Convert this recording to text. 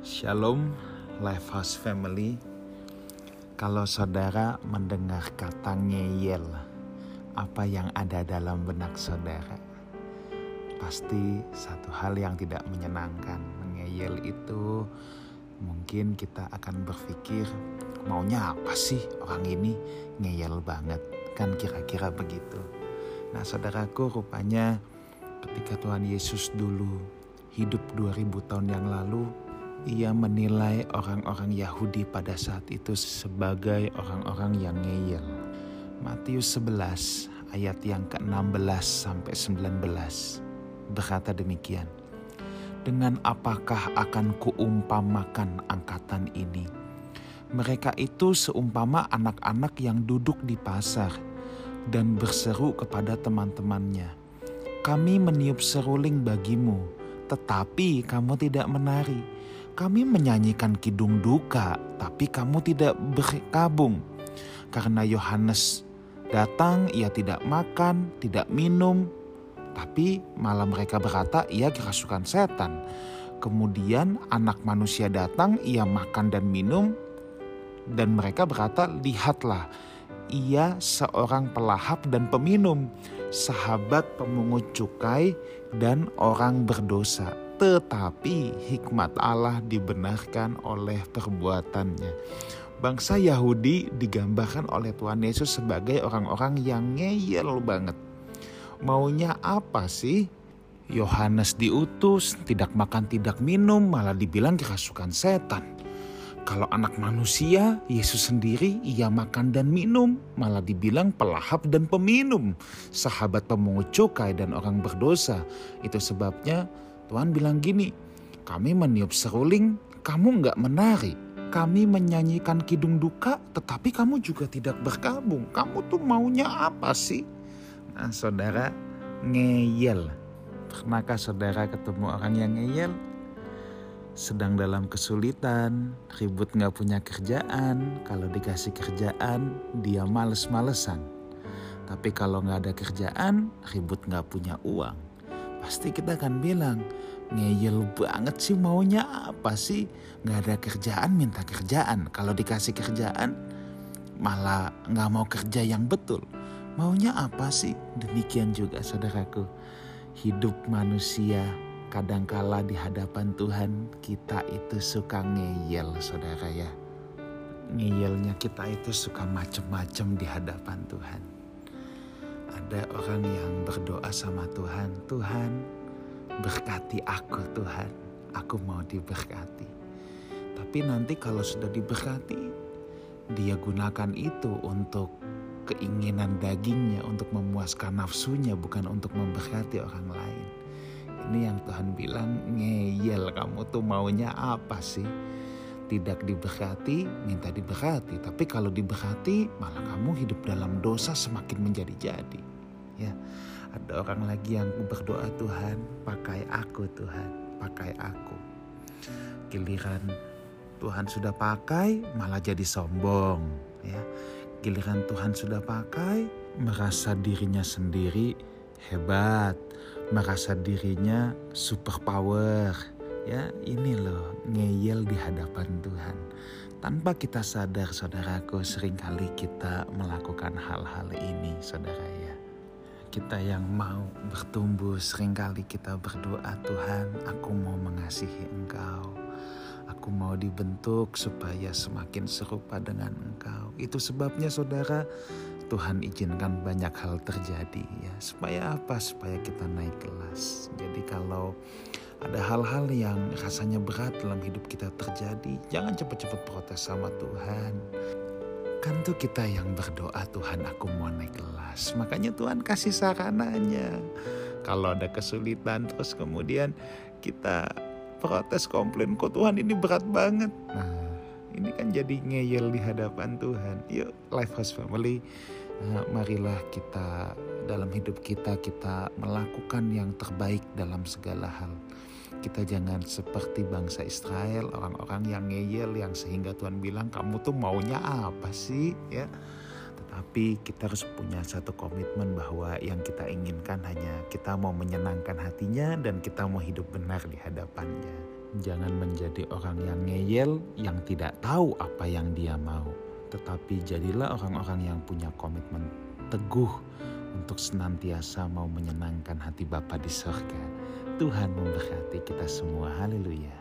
Shalom, Lifehouse Family. Kalau saudara mendengar kata ngeyel, apa yang ada dalam benak saudara? Pasti satu hal yang tidak menyenangkan. Ngeyel itu mungkin kita akan berpikir maunya apa sih orang ini ngeyel banget. Kan kira-kira begitu. Nah saudaraku rupanya ketika Tuhan Yesus dulu hidup 2000 tahun yang lalu ia menilai orang-orang Yahudi pada saat itu sebagai orang-orang yang ngeyel. Matius 11 ayat yang ke-16 sampai 19 berkata demikian. Dengan apakah akan kuumpamakan angkatan ini? Mereka itu seumpama anak-anak yang duduk di pasar dan berseru kepada teman-temannya. Kami meniup seruling bagimu, tetapi kamu tidak menari kami menyanyikan kidung duka, tapi kamu tidak berkabung. Karena Yohanes datang, ia tidak makan, tidak minum, tapi malah mereka berkata ia kerasukan setan. Kemudian anak manusia datang, ia makan dan minum, dan mereka berkata, lihatlah, ia seorang pelahap dan peminum, sahabat pemungut cukai dan orang berdosa tetapi hikmat Allah dibenarkan oleh perbuatannya. Bangsa Yahudi digambarkan oleh Tuhan Yesus sebagai orang-orang yang ngeyel banget. Maunya apa sih? Yohanes diutus, tidak makan tidak minum, malah dibilang kerasukan setan. Kalau anak manusia, Yesus sendiri ia makan dan minum, malah dibilang pelahap dan peminum, sahabat pemungut cukai dan orang berdosa. Itu sebabnya Tuhan bilang gini, kami meniup seruling, kamu nggak menari. Kami menyanyikan kidung duka, tetapi kamu juga tidak berkabung. Kamu tuh maunya apa sih? Nah saudara, ngeyel. Pernahkah saudara ketemu orang yang ngeyel? Sedang dalam kesulitan, ribut nggak punya kerjaan. Kalau dikasih kerjaan, dia males-malesan. Tapi kalau nggak ada kerjaan, ribut nggak punya uang pasti kita akan bilang ngeyel banget sih maunya apa sih? Nggak ada kerjaan minta kerjaan. Kalau dikasih kerjaan malah nggak mau kerja yang betul. Maunya apa sih? Demikian juga saudaraku. Hidup manusia kadangkala di hadapan Tuhan kita itu suka ngeyel saudara ya. Ngeyelnya kita itu suka macem-macem di hadapan Tuhan ada orang yang berdoa sama Tuhan, Tuhan berkati aku Tuhan, aku mau diberkati. Tapi nanti kalau sudah diberkati, dia gunakan itu untuk keinginan dagingnya, untuk memuaskan nafsunya, bukan untuk memberkati orang lain. Ini yang Tuhan bilang, ngeyel kamu tuh maunya apa sih? Tidak diberkati, minta diberkati. Tapi kalau diberkati, malah kamu hidup dalam dosa semakin menjadi-jadi. Ya ada orang lagi yang berdoa Tuhan pakai aku Tuhan pakai aku. Giliran Tuhan sudah pakai malah jadi sombong ya. Giliran Tuhan sudah pakai merasa dirinya sendiri hebat merasa dirinya super power ya ini loh ngeyel di hadapan Tuhan. Tanpa kita sadar saudaraku sering kali kita melakukan hal-hal ini saudara ya. Kita yang mau bertumbuh sering kali kita berdoa Tuhan aku mau mengasihi engkau. Aku mau dibentuk supaya semakin serupa dengan engkau. Itu sebabnya saudara Tuhan izinkan banyak hal terjadi ya. Supaya apa? Supaya kita naik kelas. Jadi kalau ada hal-hal yang rasanya berat dalam hidup kita terjadi jangan cepat-cepat protes sama Tuhan Kan tuh kita yang berdoa Tuhan aku mau naik kelas. Makanya Tuhan kasih sarananya. Kalau ada kesulitan terus kemudian kita protes komplain kok Tuhan ini berat banget. Nah ini kan jadi ngeyel di hadapan Tuhan. Yuk Lifehouse Family eh, marilah kita dalam hidup kita kita melakukan yang terbaik dalam segala hal kita jangan seperti bangsa Israel, orang-orang yang ngeyel yang sehingga Tuhan bilang kamu tuh maunya apa sih ya. Tetapi kita harus punya satu komitmen bahwa yang kita inginkan hanya kita mau menyenangkan hatinya dan kita mau hidup benar di hadapannya. Jangan menjadi orang yang ngeyel, yang tidak tahu apa yang dia mau. Tetapi jadilah orang-orang yang punya komitmen teguh untuk senantiasa mau menyenangkan hati Bapa di surga. Tuhan memberkati kita semua. Haleluya.